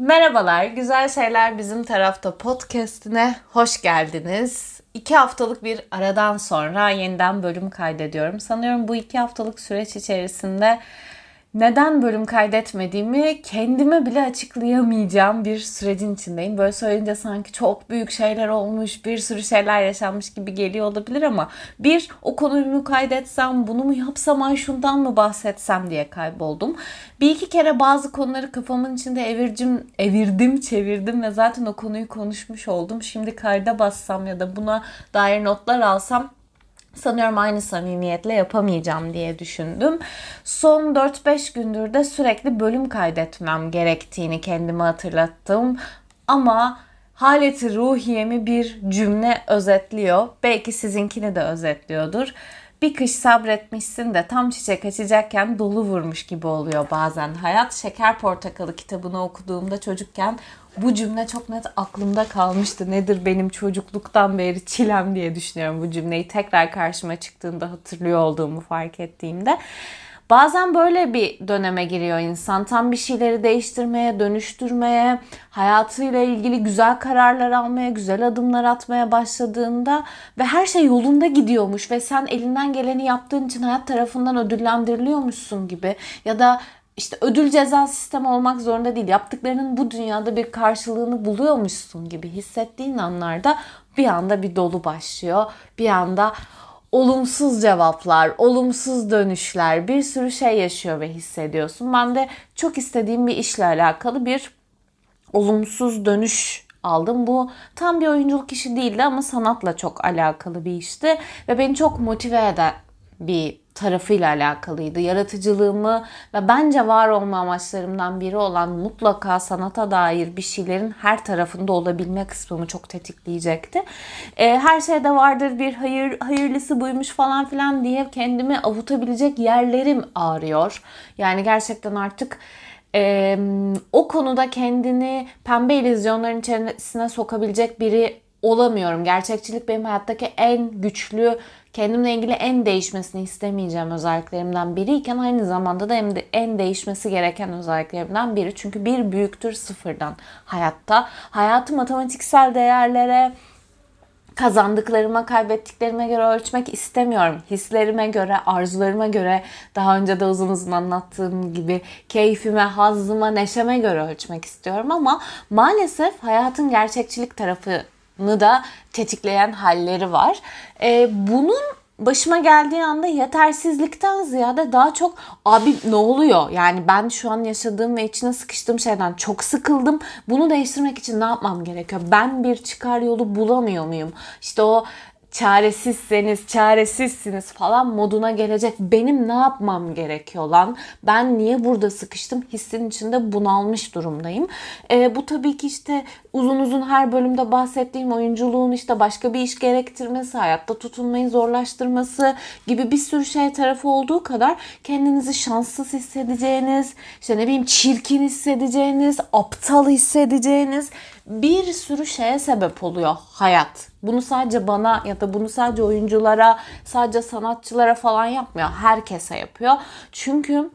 Merhabalar, Güzel Şeyler Bizim Tarafta podcastine hoş geldiniz. İki haftalık bir aradan sonra yeniden bölüm kaydediyorum. Sanıyorum bu iki haftalık süreç içerisinde neden bölüm kaydetmediğimi kendime bile açıklayamayacağım bir sürecin içindeyim. Böyle söyleyince sanki çok büyük şeyler olmuş, bir sürü şeyler yaşanmış gibi geliyor olabilir ama bir o konuyu mu kaydetsem, bunu mu yapsam, ay şundan mı bahsetsem diye kayboldum. Bir iki kere bazı konuları kafamın içinde evircim, evirdim, çevirdim ve zaten o konuyu konuşmuş oldum. Şimdi kayda bassam ya da buna dair notlar alsam sanıyorum aynı samimiyetle yapamayacağım diye düşündüm. Son 4-5 gündür de sürekli bölüm kaydetmem gerektiğini kendime hatırlattım. Ama haleti ruhiyemi bir cümle özetliyor. Belki sizinkini de özetliyordur. Bir kış sabretmişsin de tam çiçek açacakken dolu vurmuş gibi oluyor bazen hayat. Şeker Portakalı kitabını okuduğumda çocukken bu cümle çok net aklımda kalmıştı. Nedir benim çocukluktan beri çilem diye düşünüyorum bu cümleyi. Tekrar karşıma çıktığında hatırlıyor olduğumu fark ettiğimde. Bazen böyle bir döneme giriyor insan. Tam bir şeyleri değiştirmeye, dönüştürmeye, hayatıyla ilgili güzel kararlar almaya, güzel adımlar atmaya başladığında ve her şey yolunda gidiyormuş ve sen elinden geleni yaptığın için hayat tarafından ödüllendiriliyormuşsun gibi ya da işte ödül ceza sistemi olmak zorunda değil. Yaptıklarının bu dünyada bir karşılığını buluyormuşsun gibi hissettiğin anlarda bir anda bir dolu başlıyor. Bir anda olumsuz cevaplar, olumsuz dönüşler, bir sürü şey yaşıyor ve hissediyorsun. Ben de çok istediğim bir işle alakalı bir olumsuz dönüş aldım. Bu tam bir oyunculuk işi değildi ama sanatla çok alakalı bir işti ve beni çok motive eden bir tarafıyla alakalıydı. Yaratıcılığımı ve bence var olma amaçlarımdan biri olan mutlaka sanata dair bir şeylerin her tarafında olabilme kısmımı çok tetikleyecekti. E, her şeyde vardır bir hayır hayırlısı buymuş falan filan diye kendimi avutabilecek yerlerim ağrıyor. Yani gerçekten artık e, o konuda kendini pembe illüzyonların içerisine sokabilecek biri olamıyorum. Gerçekçilik benim hayattaki en güçlü kendimle ilgili en değişmesini istemeyeceğim özelliklerimden biriyken aynı zamanda da en değişmesi gereken özelliklerimden biri. Çünkü bir büyüktür sıfırdan hayatta. Hayatı matematiksel değerlere, kazandıklarıma, kaybettiklerime göre ölçmek istemiyorum. Hislerime göre, arzularıma göre, daha önce de uzun uzun anlattığım gibi keyfime, hazzıma, neşeme göre ölçmek istiyorum ama maalesef hayatın gerçekçilik tarafı da tetikleyen halleri var. E, bunun başıma geldiği anda yetersizlikten ziyade daha çok abi ne oluyor? Yani ben şu an yaşadığım ve içine sıkıştığım şeyden çok sıkıldım. Bunu değiştirmek için ne yapmam gerekiyor? Ben bir çıkar yolu bulamıyor muyum? İşte o çaresizseniz çaresizsiniz falan moduna gelecek. Benim ne yapmam gerekiyor lan? Ben niye burada sıkıştım? Hissin içinde bunalmış durumdayım. E, bu tabii ki işte uzun uzun her bölümde bahsettiğim oyunculuğun işte başka bir iş gerektirmesi, hayatta tutunmayı zorlaştırması gibi bir sürü şey tarafı olduğu kadar kendinizi şanssız hissedeceğiniz, işte ne bileyim çirkin hissedeceğiniz, aptal hissedeceğiniz bir sürü şeye sebep oluyor hayat. Bunu sadece bana ya da bunu sadece oyunculara, sadece sanatçılara falan yapmıyor. Herkese yapıyor. Çünkü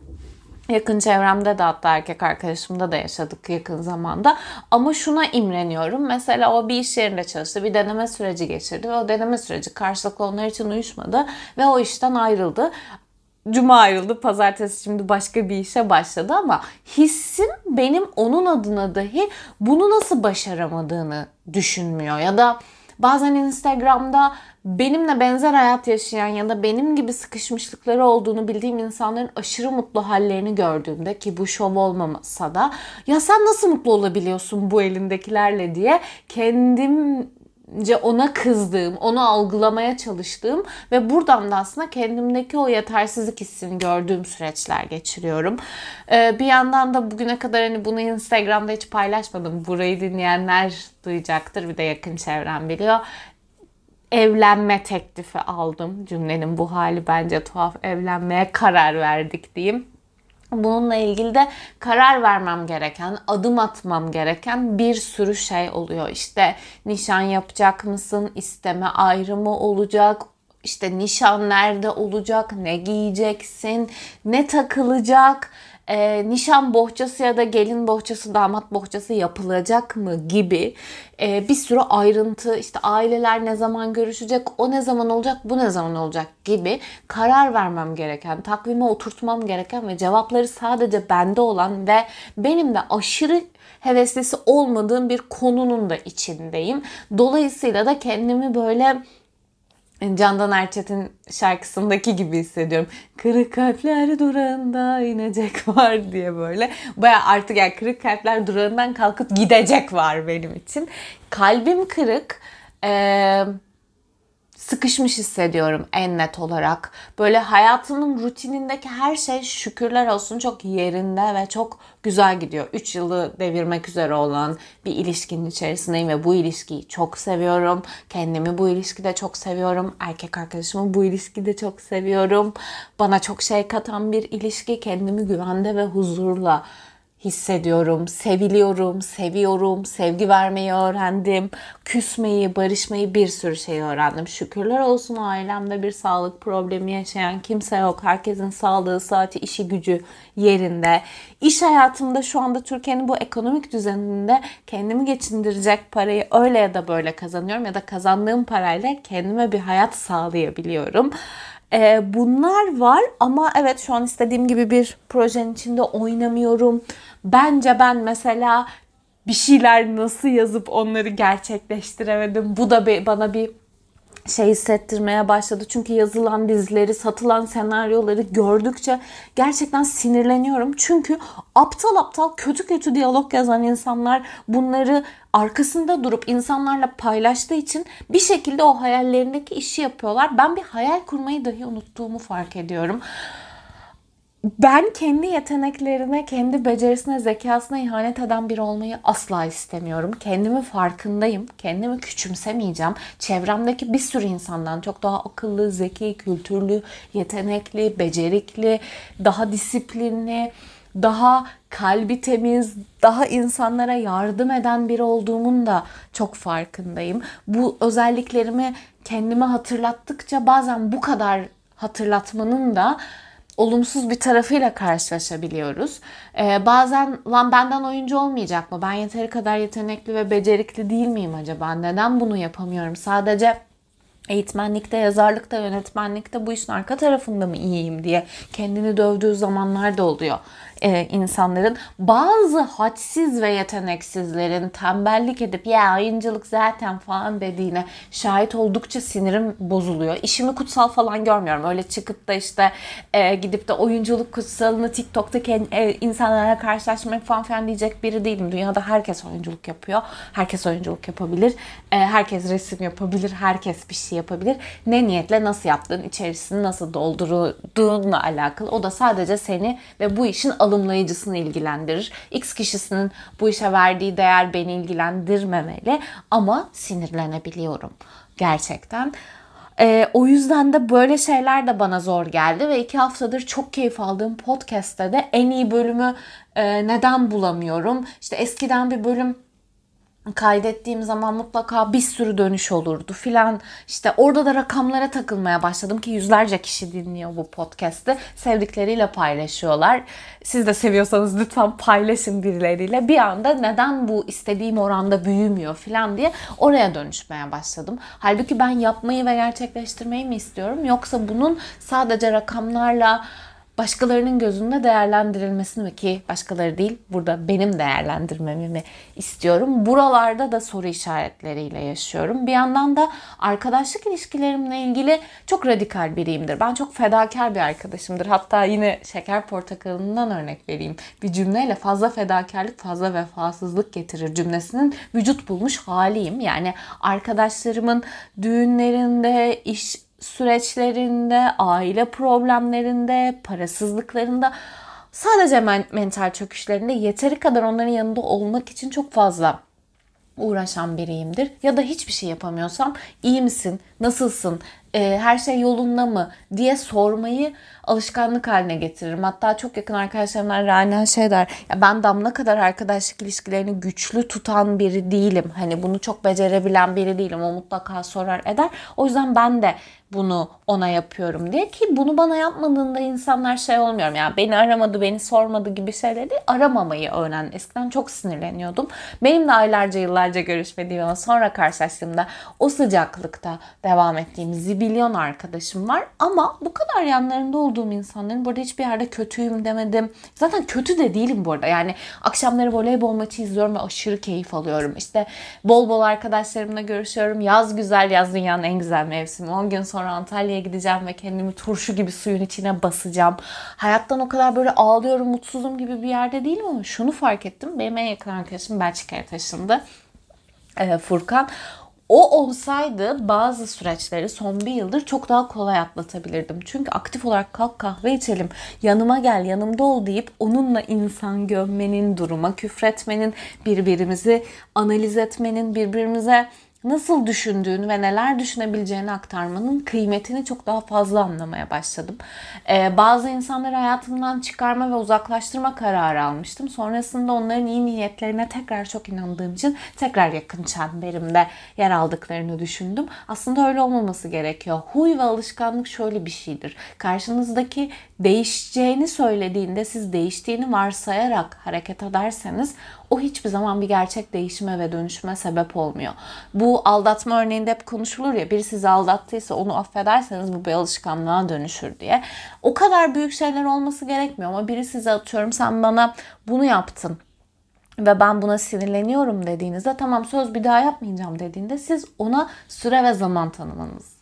Yakın çevremde de hatta erkek arkadaşımda da yaşadık yakın zamanda. Ama şuna imreniyorum. Mesela o bir iş yerinde çalıştı. Bir deneme süreci geçirdi. Ve o deneme süreci karşılıklı onlar için uyuşmadı. Ve o işten ayrıldı. Cuma ayrıldı. Pazartesi şimdi başka bir işe başladı ama hissim benim onun adına dahi bunu nasıl başaramadığını düşünmüyor. Ya da bazen Instagram'da benimle benzer hayat yaşayan ya da benim gibi sıkışmışlıkları olduğunu bildiğim insanların aşırı mutlu hallerini gördüğümde ki bu şov olmamasa da ya sen nasıl mutlu olabiliyorsun bu elindekilerle diye kendim ona kızdığım, onu algılamaya çalıştığım ve buradan da aslında kendimdeki o yetersizlik hissini gördüğüm süreçler geçiriyorum. Ee, bir yandan da bugüne kadar hani bunu Instagram'da hiç paylaşmadım. Burayı dinleyenler duyacaktır. Bir de yakın çevrem biliyor evlenme teklifi aldım. Cümlenin bu hali bence tuhaf. Evlenmeye karar verdik diyeyim. Bununla ilgili de karar vermem gereken, adım atmam gereken bir sürü şey oluyor. İşte nişan yapacak mısın? İsteme ayrımı olacak. İşte nişan nerede olacak? Ne giyeceksin? Ne takılacak? E, nişan bohçası ya da gelin bohçası, damat bohçası yapılacak mı gibi e, bir sürü ayrıntı işte aileler ne zaman görüşecek, o ne zaman olacak, bu ne zaman olacak gibi karar vermem gereken, takvime oturtmam gereken ve cevapları sadece bende olan ve benim de aşırı heveslisi olmadığım bir konunun da içindeyim. Dolayısıyla da kendimi böyle Candan Erçetin şarkısındaki gibi hissediyorum. Kırık kalpler durağında inecek var diye böyle. Baya artık yani kırık kalpler durağından kalkıp gidecek var benim için. Kalbim kırık. Eee sıkışmış hissediyorum en net olarak. Böyle hayatımın rutinindeki her şey şükürler olsun çok yerinde ve çok güzel gidiyor. 3 yılı devirmek üzere olan bir ilişkinin içerisindeyim ve bu ilişkiyi çok seviyorum. Kendimi bu ilişkide çok seviyorum. Erkek arkadaşımı bu ilişkide çok seviyorum. Bana çok şey katan bir ilişki. Kendimi güvende ve huzurla hissediyorum, seviliyorum, seviyorum, sevgi vermeyi öğrendim, küsmeyi, barışmayı bir sürü şey öğrendim. Şükürler olsun ailemde bir sağlık problemi yaşayan kimse yok. Herkesin sağlığı, saati, işi, gücü yerinde. İş hayatımda şu anda Türkiye'nin bu ekonomik düzeninde kendimi geçindirecek parayı öyle ya da böyle kazanıyorum ya da kazandığım parayla kendime bir hayat sağlayabiliyorum. Ee, bunlar var ama evet şu an istediğim gibi bir projenin içinde oynamıyorum. Bence ben mesela bir şeyler nasıl yazıp onları gerçekleştiremedim. Bu da bana bir şey hissettirmeye başladı. Çünkü yazılan dizileri, satılan senaryoları gördükçe gerçekten sinirleniyorum. Çünkü aptal aptal kötü kötü diyalog yazan insanlar bunları arkasında durup insanlarla paylaştığı için bir şekilde o hayallerindeki işi yapıyorlar. Ben bir hayal kurmayı dahi unuttuğumu fark ediyorum ben kendi yeteneklerine, kendi becerisine, zekasına ihanet eden biri olmayı asla istemiyorum. Kendimi farkındayım. Kendimi küçümsemeyeceğim. Çevremdeki bir sürü insandan çok daha akıllı, zeki, kültürlü, yetenekli, becerikli, daha disiplinli, daha kalbi temiz, daha insanlara yardım eden biri olduğumun da çok farkındayım. Bu özelliklerimi kendime hatırlattıkça bazen bu kadar hatırlatmanın da olumsuz bir tarafıyla karşılaşabiliyoruz. Ee, bazen lan benden oyuncu olmayacak mı? Ben yeteri kadar yetenekli ve becerikli değil miyim acaba? Neden bunu yapamıyorum? Sadece eğitmenlikte, yazarlıkta, yönetmenlikte bu işin arka tarafında mı iyiyim diye kendini dövdüğü zamanlar da oluyor e, insanların. Bazı hadsiz ve yeteneksizlerin tembellik edip ya oyunculuk zaten falan dediğine şahit oldukça sinirim bozuluyor. İşimi kutsal falan görmüyorum. Öyle çıkıp da işte e, gidip de oyunculuk kutsalını TikTok'ta e, insanlara karşılaşmak falan filan diyecek biri değilim. Dünyada herkes oyunculuk yapıyor. Herkes oyunculuk yapabilir. E, herkes resim yapabilir. Herkes bir şey yapabilir. Ne niyetle nasıl yaptığın, içerisini nasıl doldurduğunla alakalı. O da sadece seni ve bu işin alımlayıcısını ilgilendirir. X kişisinin bu işe verdiği değer beni ilgilendirmemeli ama sinirlenebiliyorum gerçekten. E, o yüzden de böyle şeyler de bana zor geldi ve iki haftadır çok keyif aldığım podcast'te de en iyi bölümü e, neden bulamıyorum? İşte eskiden bir bölüm kaydettiğim zaman mutlaka bir sürü dönüş olurdu filan. İşte orada da rakamlara takılmaya başladım ki yüzlerce kişi dinliyor bu podcast'ı. Sevdikleriyle paylaşıyorlar. Siz de seviyorsanız lütfen paylaşın birileriyle. Bir anda neden bu istediğim oranda büyümüyor filan diye oraya dönüşmeye başladım. Halbuki ben yapmayı ve gerçekleştirmeyi mi istiyorum yoksa bunun sadece rakamlarla başkalarının gözünde değerlendirilmesini mi ki başkaları değil burada benim değerlendirmemi mi istiyorum. Buralarda da soru işaretleriyle yaşıyorum. Bir yandan da arkadaşlık ilişkilerimle ilgili çok radikal biriyimdir. Ben çok fedakar bir arkadaşımdır. Hatta yine şeker portakalından örnek vereyim. Bir cümleyle fazla fedakarlık fazla vefasızlık getirir cümlesinin vücut bulmuş haliyim. Yani arkadaşlarımın düğünlerinde, iş süreçlerinde, aile problemlerinde, parasızlıklarında sadece men- mental çöküşlerinde yeteri kadar onların yanında olmak için çok fazla uğraşan biriyimdir. Ya da hiçbir şey yapamıyorsam iyi misin, nasılsın, e, her şey yolunda mı diye sormayı alışkanlık haline getiririm. Hatta çok yakın arkadaşlarımdan Rana şey der. Ya ben Damla kadar arkadaşlık ilişkilerini güçlü tutan biri değilim. Hani bunu çok becerebilen biri değilim. O mutlaka sorar eder. O yüzden ben de bunu ona yapıyorum diye ki bunu bana yapmadığında insanlar şey olmuyorum yani beni aramadı beni sormadı gibi şeyleri aramamayı öğren. Eskiden çok sinirleniyordum. Benim de aylarca yıllarca görüşmediğim ama sonra karşılaştığımda o sıcaklıkta devam ettiğim zibilyon arkadaşım var ama bu kadar yanlarında olduğum insanların burada hiçbir yerde kötüyüm demedim. Zaten kötü de değilim bu arada. Yani akşamları voleybol maçı izliyorum ve aşırı keyif alıyorum. İşte bol bol arkadaşlarımla görüşüyorum. Yaz güzel, yaz dünyanın en güzel mevsimi. 10 gün sonra Antalya'ya gideceğim ve kendimi turşu gibi suyun içine basacağım. Hayattan o kadar böyle ağlıyorum, mutsuzum gibi bir yerde değilim ama şunu fark ettim. Benim en yakın arkadaşım Belçika'ya taşındı. Ee, Furkan. O olsaydı bazı süreçleri son bir yıldır çok daha kolay atlatabilirdim. Çünkü aktif olarak kalk kahve içelim, yanıma gel, yanımda ol deyip onunla insan gömmenin, duruma küfretmenin, birbirimizi analiz etmenin, birbirimize nasıl düşündüğünü ve neler düşünebileceğini aktarmanın kıymetini çok daha fazla anlamaya başladım. Ee, bazı insanları hayatımdan çıkarma ve uzaklaştırma kararı almıştım. Sonrasında onların iyi niyetlerine tekrar çok inandığım için tekrar yakın çemberimde yer aldıklarını düşündüm. Aslında öyle olmaması gerekiyor. Huy ve alışkanlık şöyle bir şeydir. Karşınızdaki değişeceğini söylediğinde siz değiştiğini varsayarak hareket ederseniz o hiçbir zaman bir gerçek değişime ve dönüşüme sebep olmuyor. Bu aldatma örneğinde hep konuşulur ya biri sizi aldattıysa onu affederseniz bu bir alışkanlığa dönüşür diye. O kadar büyük şeyler olması gerekmiyor ama biri size atıyorum sen bana bunu yaptın ve ben buna sinirleniyorum dediğinizde tamam söz bir daha yapmayacağım dediğinde siz ona süre ve zaman tanımanız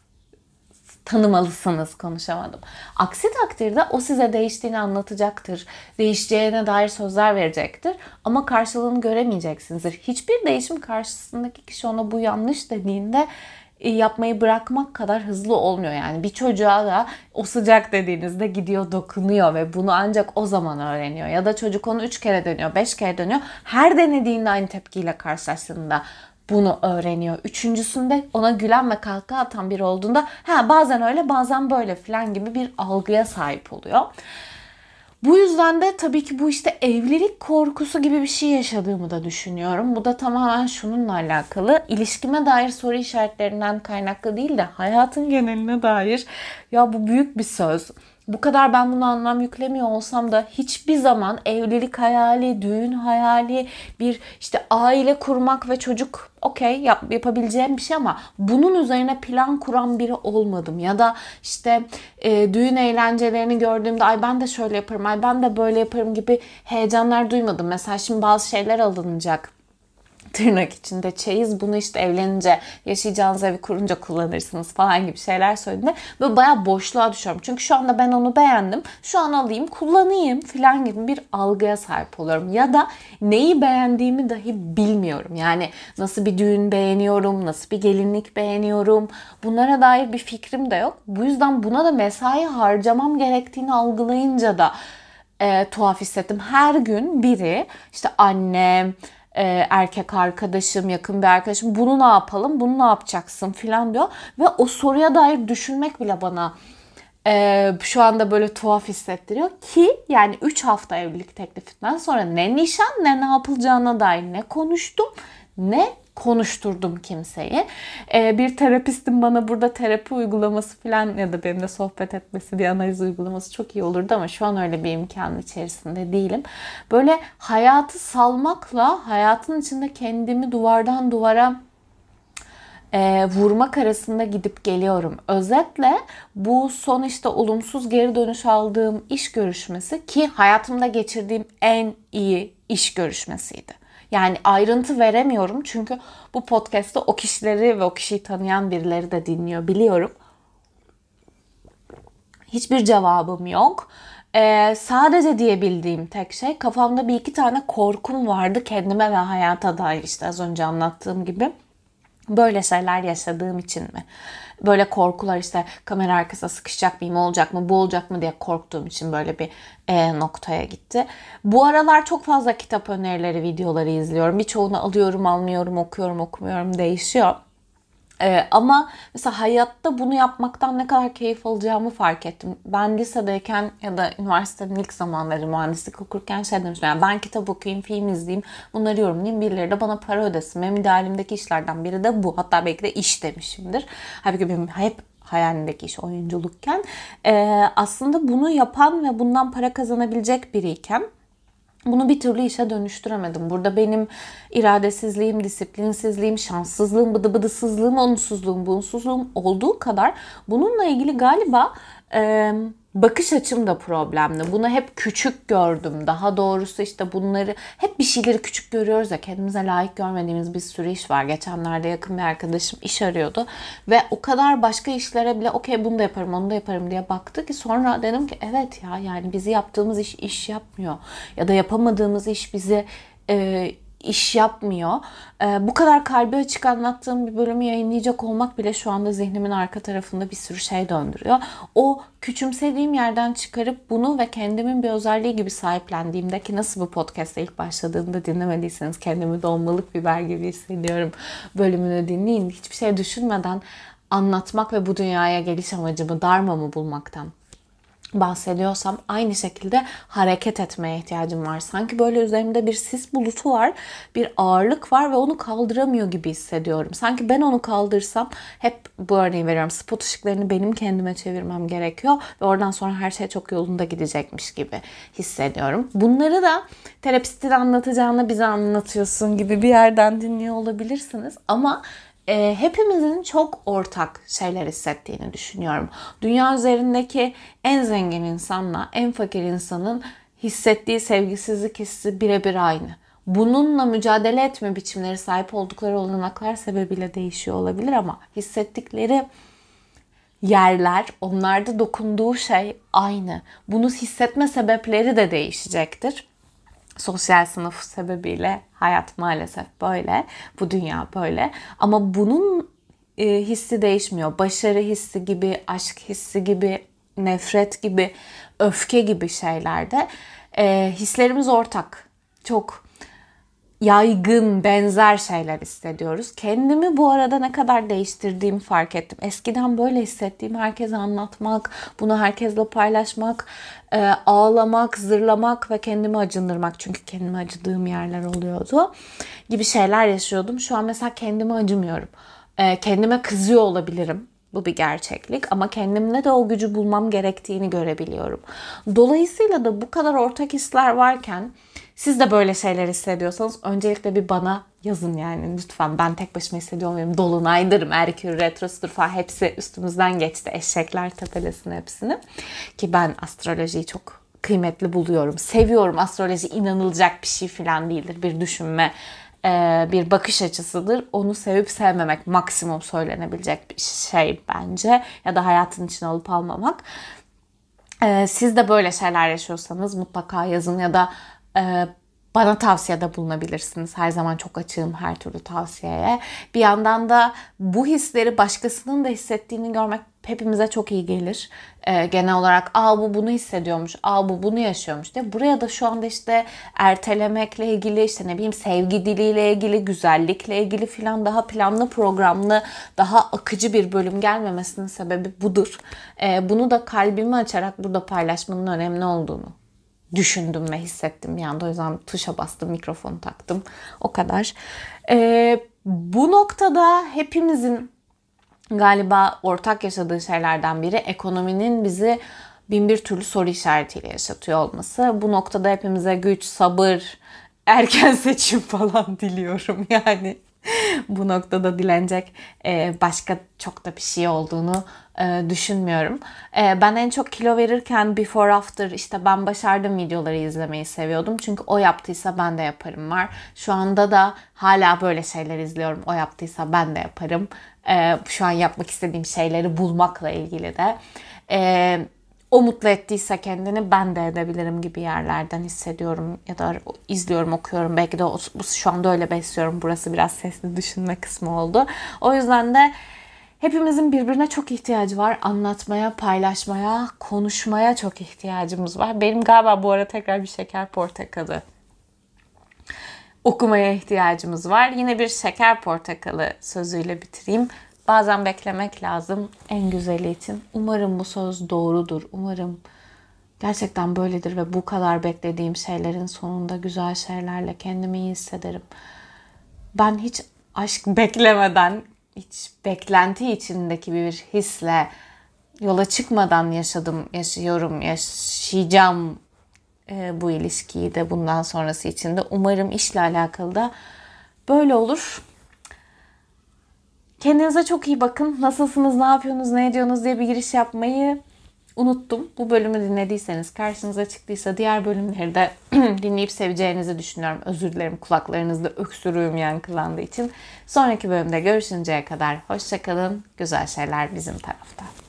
tanımalısınız konuşamadım. Aksi takdirde o size değiştiğini anlatacaktır. Değişeceğine dair sözler verecektir. Ama karşılığını göremeyeceksinizdir. Hiçbir değişim karşısındaki kişi ona bu yanlış dediğinde e, yapmayı bırakmak kadar hızlı olmuyor. Yani bir çocuğa da o sıcak dediğinizde gidiyor dokunuyor ve bunu ancak o zaman öğreniyor. Ya da çocuk onu 3 kere dönüyor, 5 kere dönüyor. Her denediğinde aynı tepkiyle karşılaştığında bunu öğreniyor. Üçüncüsünde ona gülen ve kahkaha atan biri olduğunda ha bazen öyle bazen böyle falan gibi bir algıya sahip oluyor. Bu yüzden de tabii ki bu işte evlilik korkusu gibi bir şey yaşadığımı da düşünüyorum. Bu da tamamen şununla alakalı. İlişkime dair soru işaretlerinden kaynaklı değil de hayatın geneline dair ya bu büyük bir söz bu kadar ben buna anlam yüklemiyor olsam da hiçbir zaman evlilik hayali, düğün hayali, bir işte aile kurmak ve çocuk okey yap, yapabileceğim bir şey ama bunun üzerine plan kuran biri olmadım. Ya da işte e, düğün eğlencelerini gördüğümde ay ben de şöyle yaparım, ay ben de böyle yaparım gibi heyecanlar duymadım. Mesela şimdi bazı şeyler alınacak tırnak içinde çeyiz bunu işte evlenince yaşayacağınız evi kurunca kullanırsınız falan gibi şeyler söylediğinde böyle bayağı boşluğa düşüyorum. Çünkü şu anda ben onu beğendim. Şu an alayım kullanayım falan gibi bir algıya sahip oluyorum. Ya da neyi beğendiğimi dahi bilmiyorum. Yani nasıl bir düğün beğeniyorum, nasıl bir gelinlik beğeniyorum. Bunlara dair bir fikrim de yok. Bu yüzden buna da mesai harcamam gerektiğini algılayınca da e, tuhaf hissettim. Her gün biri işte annem, e, erkek arkadaşım, yakın bir arkadaşım bunu ne yapalım, bunu ne yapacaksın filan diyor. Ve o soruya dair düşünmek bile bana e, şu anda böyle tuhaf hissettiriyor ki yani 3 hafta evlilik teklifinden sonra ne nişan ne ne yapılacağına dair ne konuştum ne konuşturdum kimseyi. Ee, bir terapistin bana burada terapi uygulaması falan ya da benimle sohbet etmesi bir analiz uygulaması çok iyi olurdu ama şu an öyle bir imkanın içerisinde değilim. Böyle hayatı salmakla hayatın içinde kendimi duvardan duvara e, vurmak arasında gidip geliyorum. Özetle bu son işte olumsuz geri dönüş aldığım iş görüşmesi ki hayatımda geçirdiğim en iyi iş görüşmesiydi. Yani ayrıntı veremiyorum çünkü bu podcast'te o kişileri ve o kişiyi tanıyan birileri de dinliyor biliyorum. Hiçbir cevabım yok. Ee, sadece diyebildiğim tek şey kafamda bir iki tane korkum vardı kendime ve hayata dair işte az önce anlattığım gibi. Böyle şeyler yaşadığım için mi? Böyle korkular işte kamera arkasına sıkışacak mıyım, olacak mı, bu olacak mı diye korktuğum için böyle bir e, noktaya gitti. Bu aralar çok fazla kitap önerileri, videoları izliyorum. Birçoğunu alıyorum, almıyorum, okuyorum, okumuyorum, değişiyor. Ee, ama mesela hayatta bunu yapmaktan ne kadar keyif alacağımı fark ettim. Ben lisedeyken ya da üniversitenin ilk zamanları mühendislik okurken şey demiştim. Yani ben kitap okuyayım, film izleyeyim, bunları yorumlayayım, birileri de bana para ödesin. Benim idealimdeki işlerden biri de bu. Hatta belki de iş demişimdir. Halbuki benim hep hayalindeki iş oyunculukken e, aslında bunu yapan ve bundan para kazanabilecek biriyken bunu bir türlü işe dönüştüremedim. Burada benim iradesizliğim, disiplinsizliğim, şanssızlığım, bıdı bıdısızlığım, onsuzluğum, bunsuzluğum olduğu kadar bununla ilgili galiba e, bakış açım da problemli. Bunu hep küçük gördüm. Daha doğrusu işte bunları hep bir şeyleri küçük görüyoruz ya kendimize layık görmediğimiz bir sürü iş var. Geçenlerde yakın bir arkadaşım iş arıyordu ve o kadar başka işlere bile okey bunu da yaparım onu da yaparım diye baktı ki sonra dedim ki evet ya yani bizi yaptığımız iş iş yapmıyor ya da yapamadığımız iş bizi iş yapmıyor. Ee, bu kadar kalbi açık anlattığım bir bölümü yayınlayacak olmak bile şu anda zihnimin arka tarafında bir sürü şey döndürüyor. O küçümsediğim yerden çıkarıp bunu ve kendimin bir özelliği gibi sahiplendiğimde ki nasıl bu podcast'a ilk başladığımda dinlemediyseniz kendimi dolmalık biber gibi hissediyorum bölümünü dinleyin. Hiçbir şey düşünmeden anlatmak ve bu dünyaya geliş amacımı darmamı bulmaktan bahsediyorsam aynı şekilde hareket etmeye ihtiyacım var. Sanki böyle üzerimde bir sis bulutu var, bir ağırlık var ve onu kaldıramıyor gibi hissediyorum. Sanki ben onu kaldırsam hep bu örneği veriyorum. Spot ışıklarını benim kendime çevirmem gerekiyor ve oradan sonra her şey çok yolunda gidecekmiş gibi hissediyorum. Bunları da terapistin anlatacağını bize anlatıyorsun gibi bir yerden dinliyor olabilirsiniz ama e, hepimizin çok ortak şeyler hissettiğini düşünüyorum. Dünya üzerindeki en zengin insanla en fakir insanın hissettiği sevgisizlik hissi birebir aynı. Bununla mücadele etme biçimleri sahip oldukları olanaklar sebebiyle değişiyor olabilir ama hissettikleri yerler, onlarda dokunduğu şey aynı. Bunu hissetme sebepleri de değişecektir sosyal sınıf sebebiyle hayat maalesef böyle. Bu dünya böyle. Ama bunun e, hissi değişmiyor. Başarı hissi gibi, aşk hissi gibi, nefret gibi, öfke gibi şeylerde e, hislerimiz ortak. Çok yaygın, benzer şeyler hissediyoruz. Kendimi bu arada ne kadar değiştirdiğimi fark ettim. Eskiden böyle hissettiğim herkese anlatmak, bunu herkesle paylaşmak, e, ağlamak, zırlamak ve kendimi acındırmak. Çünkü kendime acıdığım yerler oluyordu gibi şeyler yaşıyordum. Şu an mesela kendime acımıyorum. E, kendime kızıyor olabilirim. Bu bir gerçeklik ama kendimde de o gücü bulmam gerektiğini görebiliyorum. Dolayısıyla da bu kadar ortak hisler varken siz de böyle şeyler hissediyorsanız öncelikle bir bana yazın yani lütfen. Ben tek başıma hissediyor muyum? Dolunaydır, Merkür Retrosudur falan hepsi üstümüzden geçti. Eşekler tepelesin hepsini. Ki ben astrolojiyi çok kıymetli buluyorum. Seviyorum. Astroloji inanılacak bir şey falan değildir. Bir düşünme, e, bir bakış açısıdır. Onu sevip sevmemek maksimum söylenebilecek bir şey bence. Ya da hayatın içine alıp almamak. E, siz de böyle şeyler yaşıyorsanız mutlaka yazın ya da e, bana tavsiyede bulunabilirsiniz. Her zaman çok açığım her türlü tavsiyeye. Bir yandan da bu hisleri başkasının da hissettiğini görmek hepimize çok iyi gelir. Ee, genel olarak aa bu bunu hissediyormuş, aa bu bunu yaşıyormuş diye. Buraya da şu anda işte ertelemekle ilgili işte ne bileyim sevgi diliyle ilgili, güzellikle ilgili filan daha planlı programlı, daha akıcı bir bölüm gelmemesinin sebebi budur. Ee, bunu da kalbimi açarak burada paylaşmanın önemli olduğunu düşündüm ve hissettim bir anda. O yüzden tuşa bastım, mikrofonu taktım. O kadar. Ee, bu noktada hepimizin galiba ortak yaşadığı şeylerden biri ekonominin bizi bin bir türlü soru işaretiyle yaşatıyor olması. Bu noktada hepimize güç, sabır, erken seçim falan diliyorum yani. bu noktada dilenecek e, başka çok da bir şey olduğunu e, düşünmüyorum. E, ben en çok kilo verirken before after işte ben başardım videoları izlemeyi seviyordum. Çünkü o yaptıysa ben de yaparım var. Şu anda da hala böyle şeyler izliyorum. O yaptıysa ben de yaparım. Şu an yapmak istediğim şeyleri bulmakla ilgili de o mutlu ettiyse kendini ben de edebilirim gibi yerlerden hissediyorum ya da izliyorum okuyorum. Belki de o, şu anda öyle besliyorum. Burası biraz sesli düşünme kısmı oldu. O yüzden de hepimizin birbirine çok ihtiyacı var. Anlatmaya paylaşmaya konuşmaya çok ihtiyacımız var. Benim galiba bu ara tekrar bir şeker portakalı okumaya ihtiyacımız var. Yine bir şeker portakalı sözüyle bitireyim bazen beklemek lazım en güzeli için. Umarım bu söz doğrudur. Umarım gerçekten böyledir ve bu kadar beklediğim şeylerin sonunda güzel şeylerle kendimi iyi hissederim. Ben hiç aşk beklemeden, hiç beklenti içindeki bir hisle yola çıkmadan yaşadım, yaşıyorum, yaşayacağım e, bu ilişkiyi de bundan sonrası için de. Umarım işle alakalı da böyle olur. Kendinize çok iyi bakın. Nasılsınız, ne yapıyorsunuz, ne ediyorsunuz diye bir giriş yapmayı unuttum. Bu bölümü dinlediyseniz, karşınıza çıktıysa diğer bölümleri de dinleyip seveceğinizi düşünüyorum. Özür dilerim kulaklarınızda öksürüğüm yankılandığı için. Sonraki bölümde görüşünceye kadar hoşçakalın. Güzel şeyler bizim tarafta.